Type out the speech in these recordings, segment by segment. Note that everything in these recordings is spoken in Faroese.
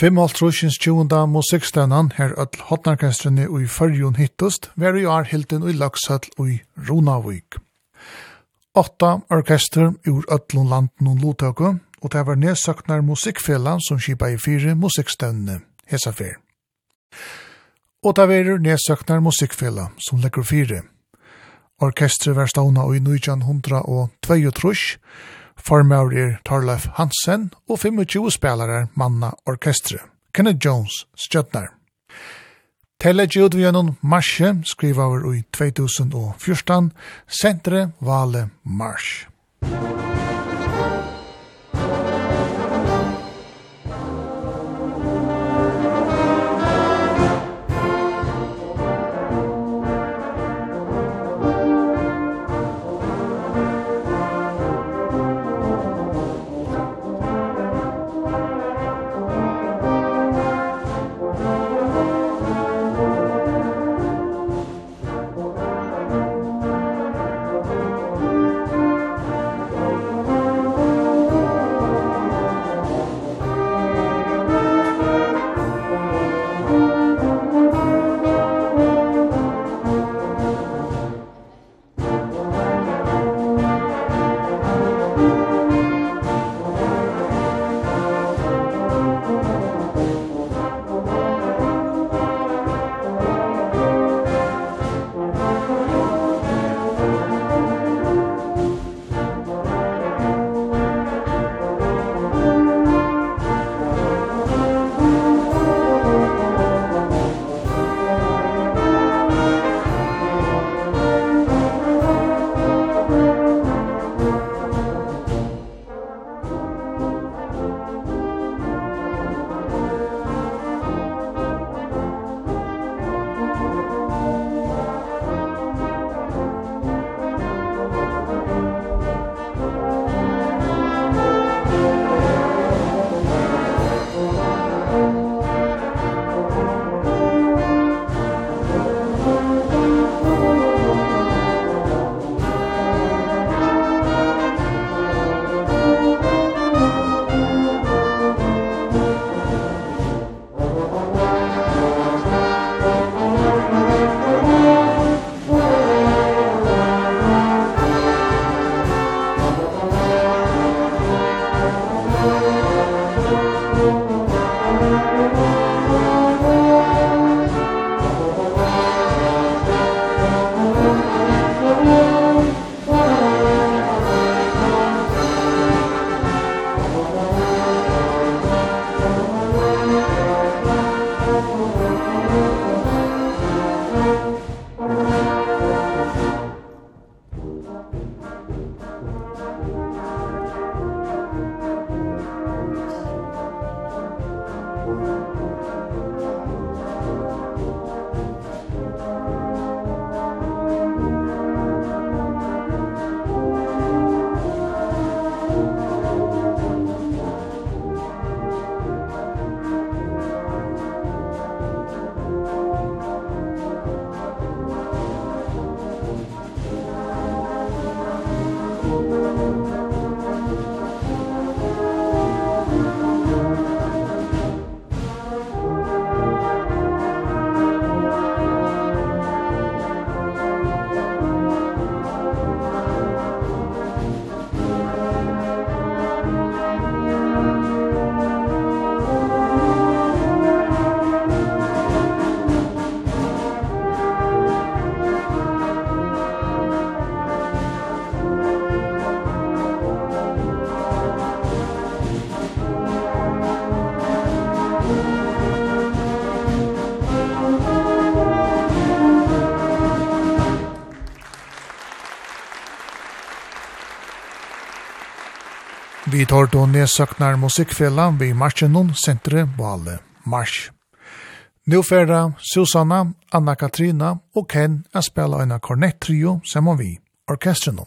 Fem alt trusjens tjunda musikkstønnan her öll hotnarkestrene og i fyrjun hittust, ver i ar hilden og laksall ui Runavik. Ronavik. Åtta orkester ur öllun landen og lotøku, og det var nedsøknar musikkfela som kipa i fire musikkstønnene, hesa fyr. Og det var nedsøknar musikkfela som legger fire. Orkestret var stavna i 1900 og Formaur er Torleif Hansen og 25 spelare manna orkestre. Kenneth Jones, Stjøtnar. Telle gjød vi gjennom marsje, skriva over i 2014, sentre vale marsj. Vi tar då nedsøknar musikkfella vi marsjen om centre Bale Marsch. Nu färra Susanna, Anna-Katrina og Ken er spela en kornettrio som vi orkestern.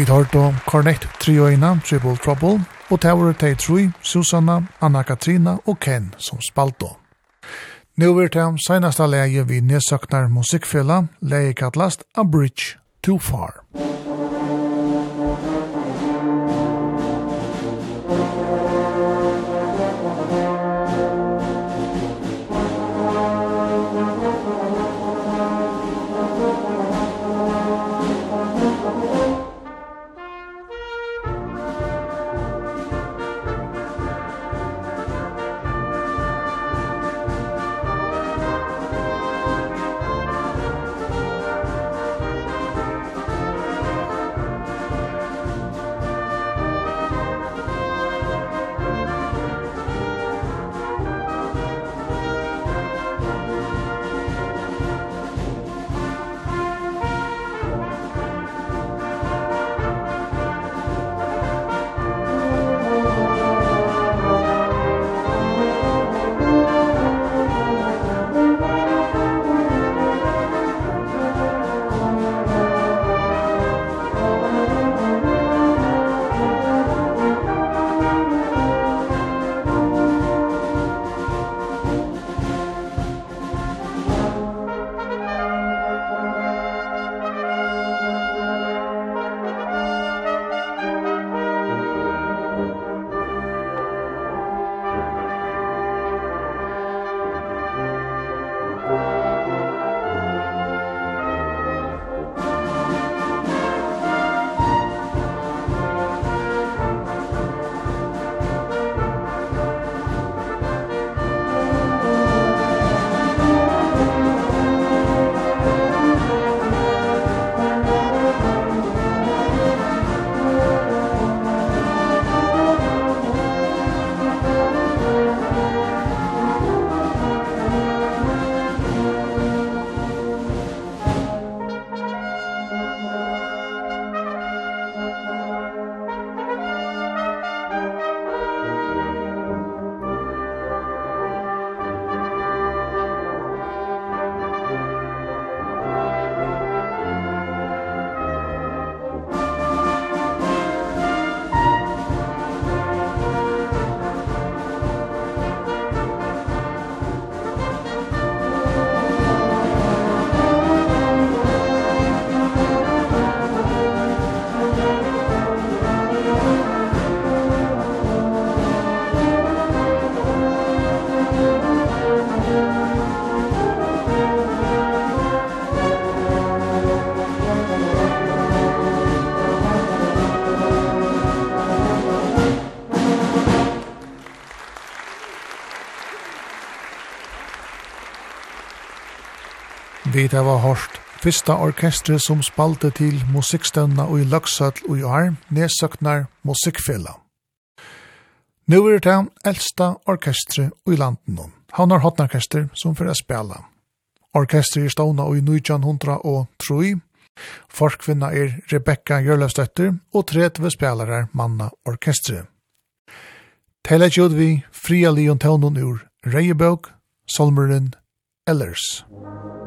Vi tar då Cornect Trioina, Triple Trouble, og Tower Tay Trui, Susanna, Anna-Katrina og Ken som spalt då. Nu er det senaste leie vi nedsøknar musikkfella, leie kallast A Bridge Too Far. Tid var hørt Fyrsta orkestre som spalte til musikkstøvna og i Løksøtl og i Arm nedsøknar musikkfella. Nå er det eldsta orkestre i landen nå. Han har hotnorkester som fyrir spela. Orkestre er og i 1900 og Troi. Forskvinna er Rebecca Gjørløvstøtter og 30 spelare manna orkestre. Tele gjod vi fria lion tøvnen ur Reiebøk, Solmeren, Ellers. Ellers.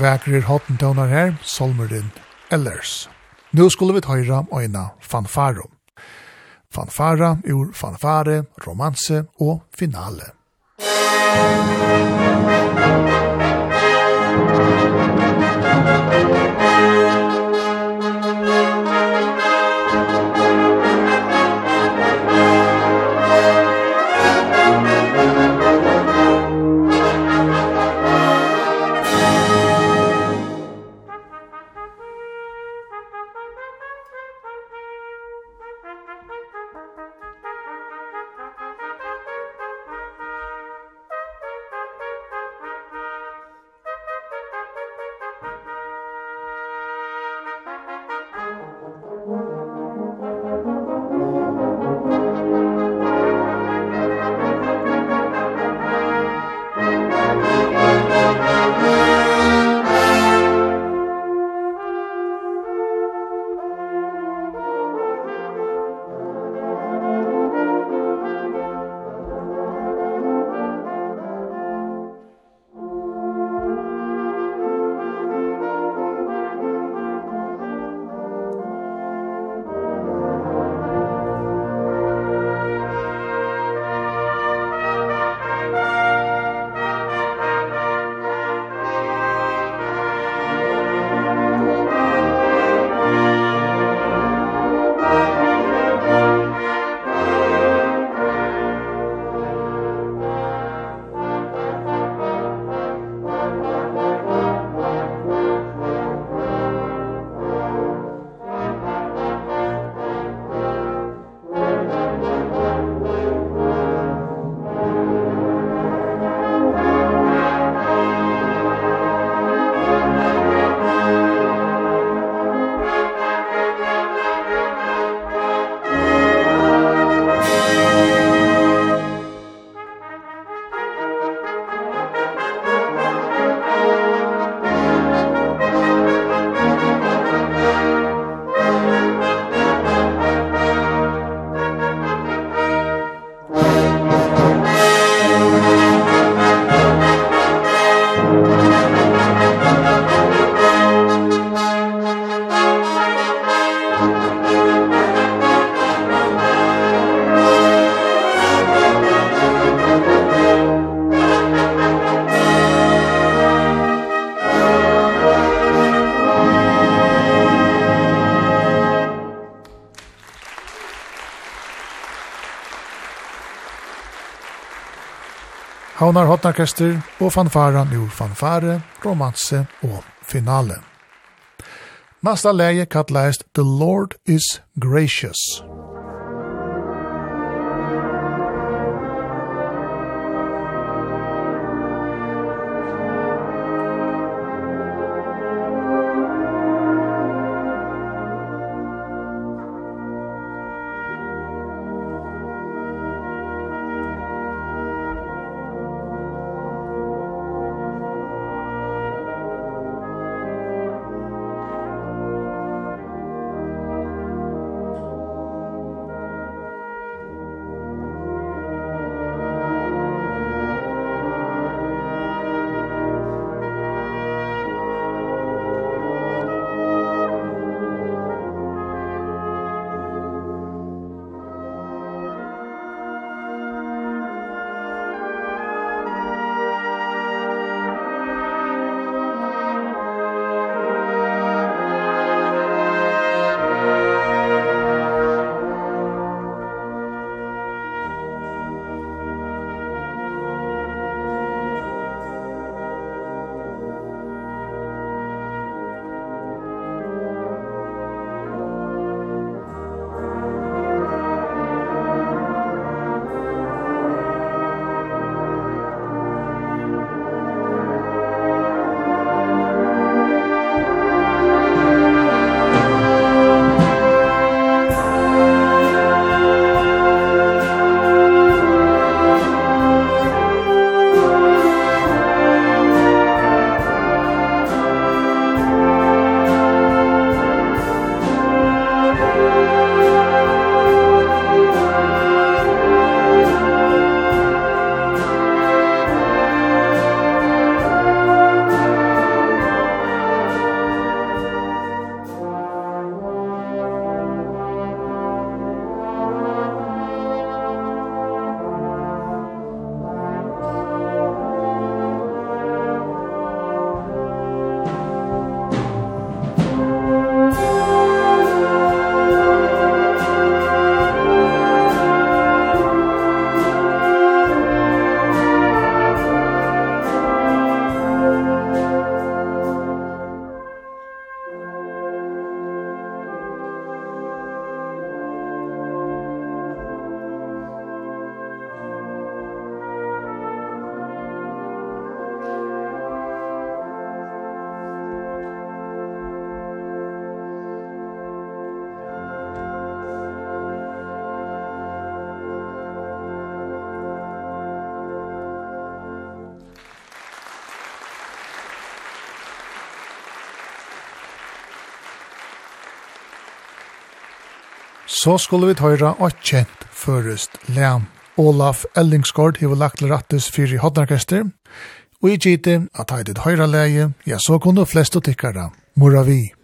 Vækrer hotten tøvnar her, Solmerin Ellers. Nå skulle vi tøyra øyna fanfaro. Fanfara ur fanfare, romanse og finale. Havnar Hotnarkester og fanfaran ur fanfare, romanse og finale. Nasta leie kallas The Lord is Gracious. så skulle vi tøyra og kjent først lem. Olaf Ellingsgård hever lagt rattus i hodnarkester, og i gitte at heidit høyra leie, ja så kunne flest og tykkara. mora vi.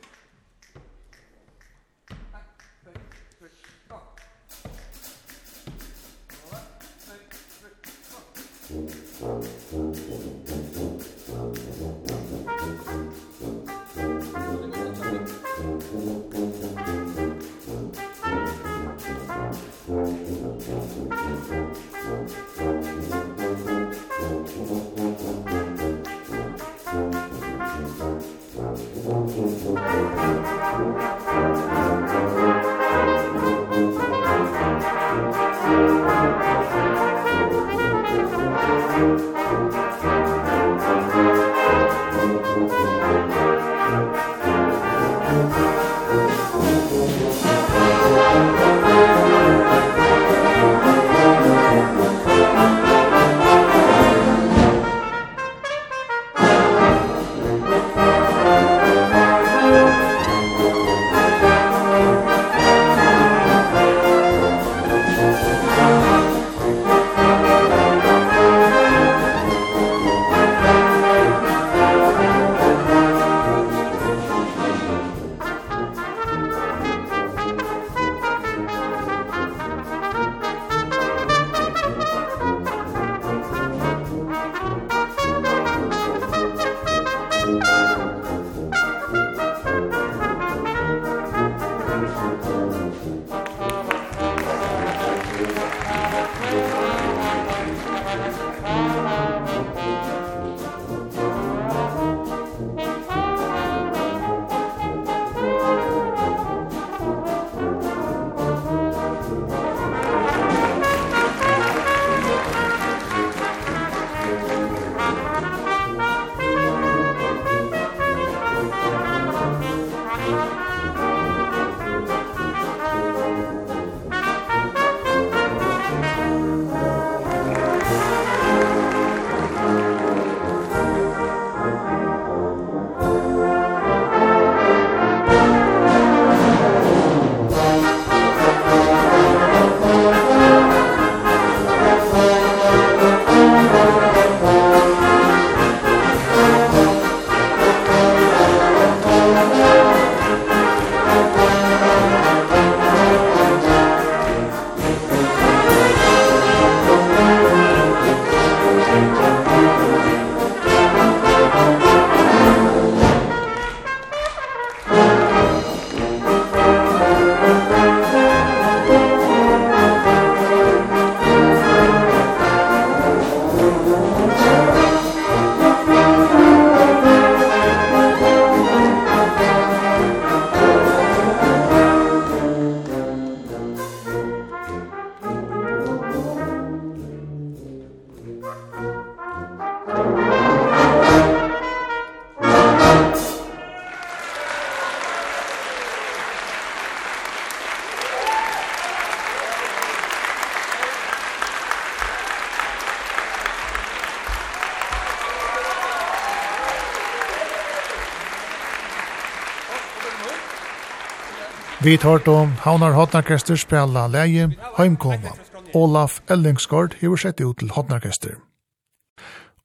Vi tar då Havnar Hotnarkester spela leie Heimkoma. Olaf Ellingsgård har sett ut til Hotnarkester.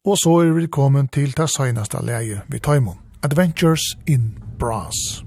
Og så er vi kommet til det seneste leie vi tar Adventures in Brass.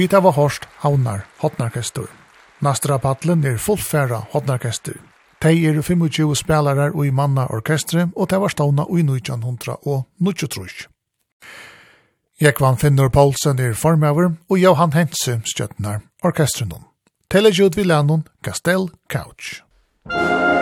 Vi tar var hårst havnar hotnarkestur. Nastra patlen er fullfæra hotnarkestur. Tei er 25 spelarar og i manna orkestre, og tei var stavna ui 1900 og 1903. Jekvan Finnur Paulsen er formøver, og Johan Hense støttnar orkestrenon. Telegjud Villanon, Castell Couch. Musik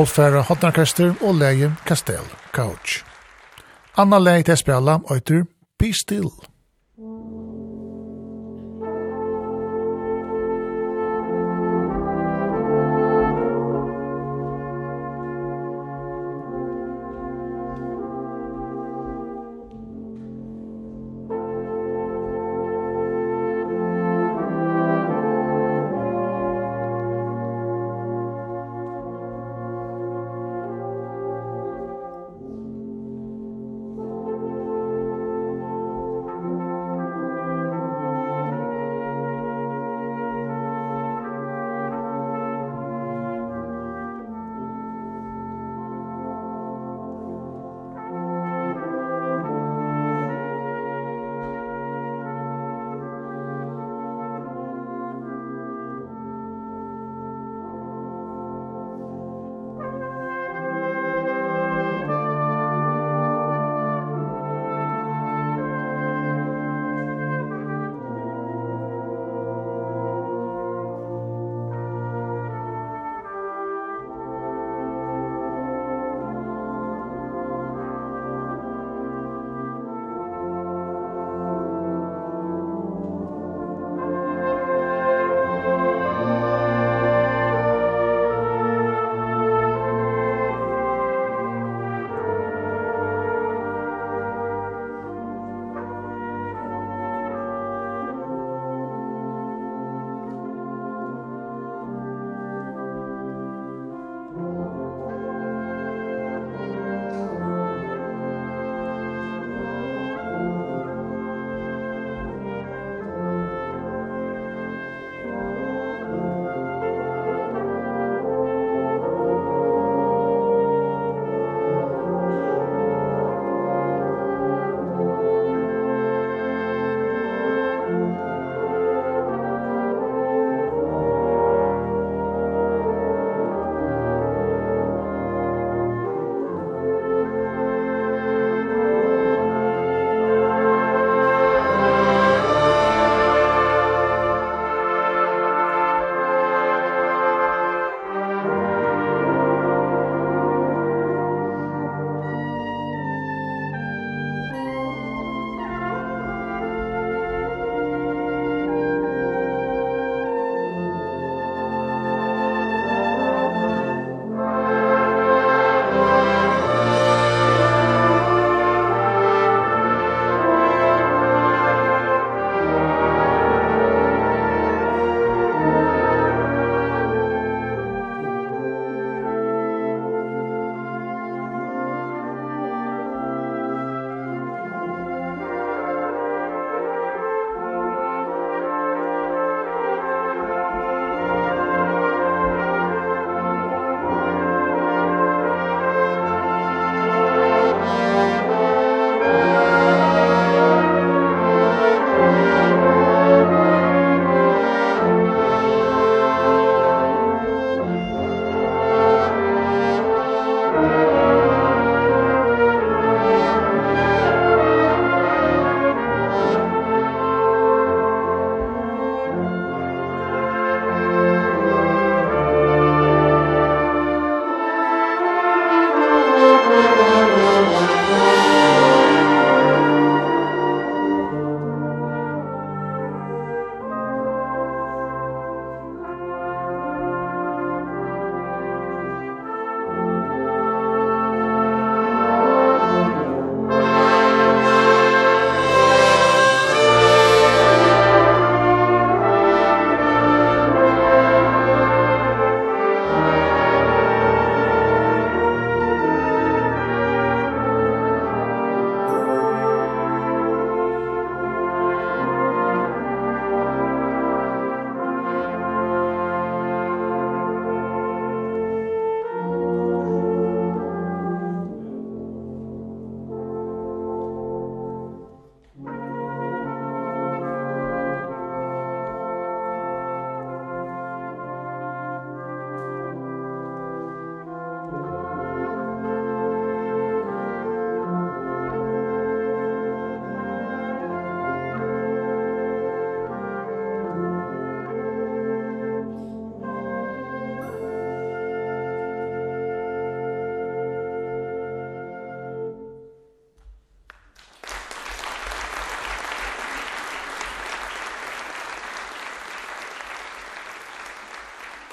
Solfæra Hotnarkester og leie Castell Couch. Anna leie til spela, øytur Be Still.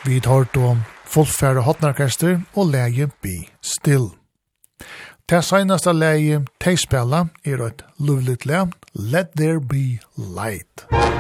Vi tar då fullfärre hotnarkester og leie Be Still. Det senaste leie teispela er et lovligt le, Let There Be Light. Musik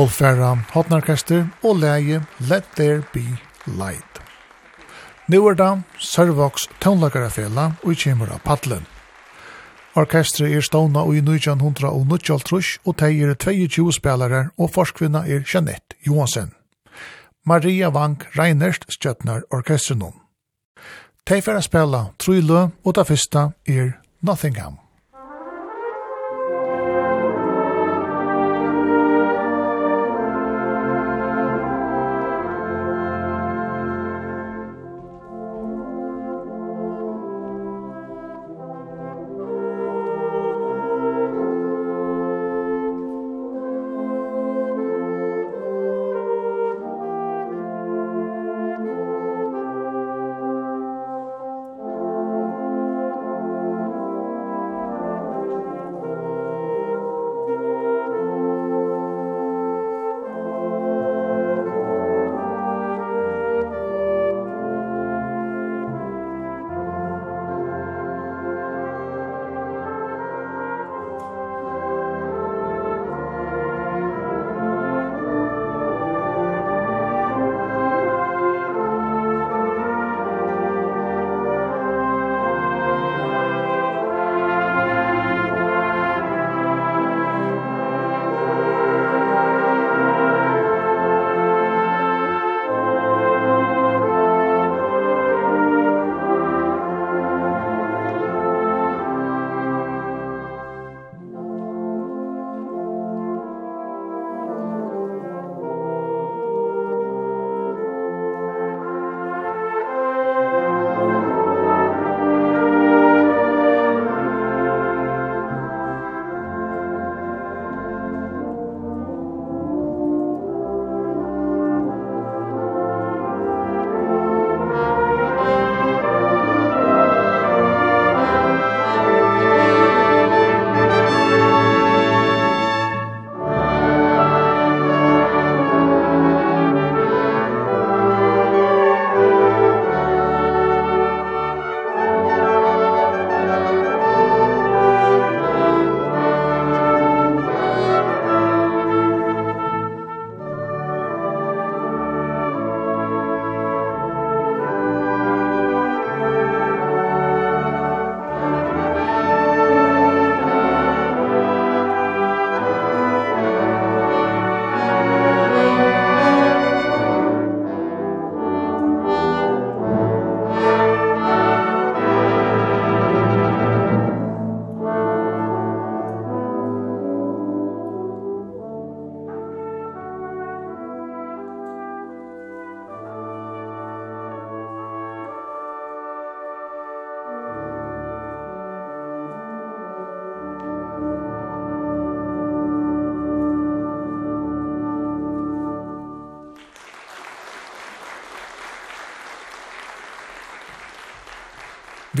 Polfæra Hotnarkester og leie Let There Be Light. Nå er det Sørvoks Tøvnlagarafela og kjemur av Padlen. Orkestret er stående i 1993 og teier 22 spelare og forskvinna er Jeanette Johansen. Maria Vank Reinerst stjøtnar orkestrenon. Tei færa spela Trylø og ta fyrsta er Nottingham.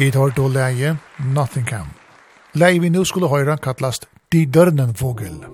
Vi tar då läge Nothing Can. Läge vi nu skulle höra kallast De Dörnen Vogel.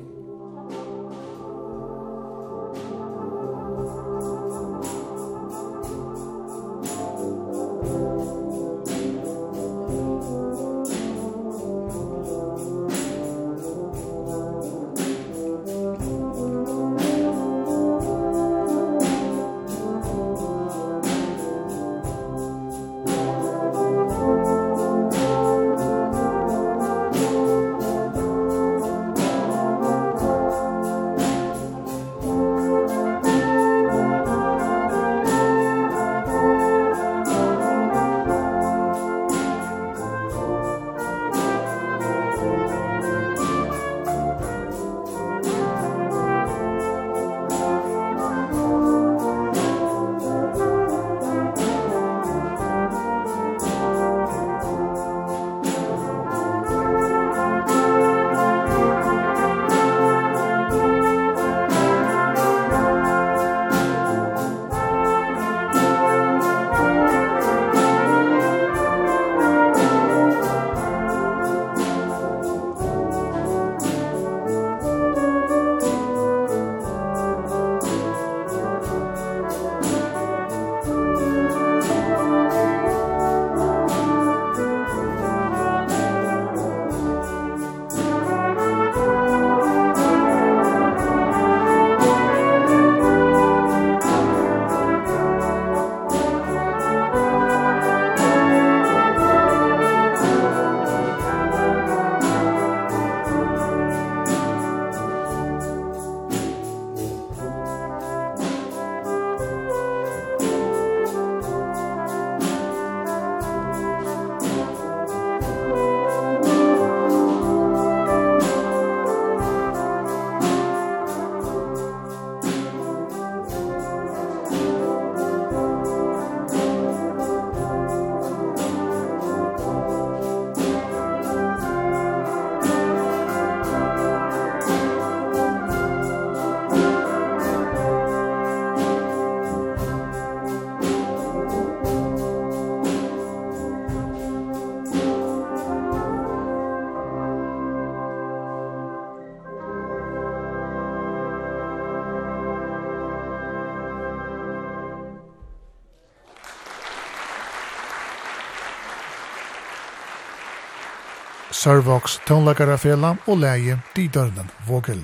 Sørvoks tonlagarafela og leie Didørnen Vågel.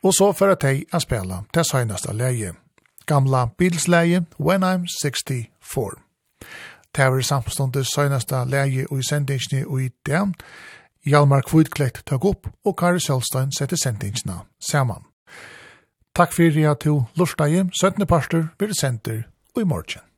Og så fyrir tei er spela til søgnasta leie. Gamla bilsleie When I'm 64. Det er samståndet søgnasta leie og i sendingsni og i dem, Hjalmar Kvudklett tøk opp og Kari Sjølstein setter sendingsna saman. Takk fyrir at du lortstegi, 17. parster, vil sender og i morgen.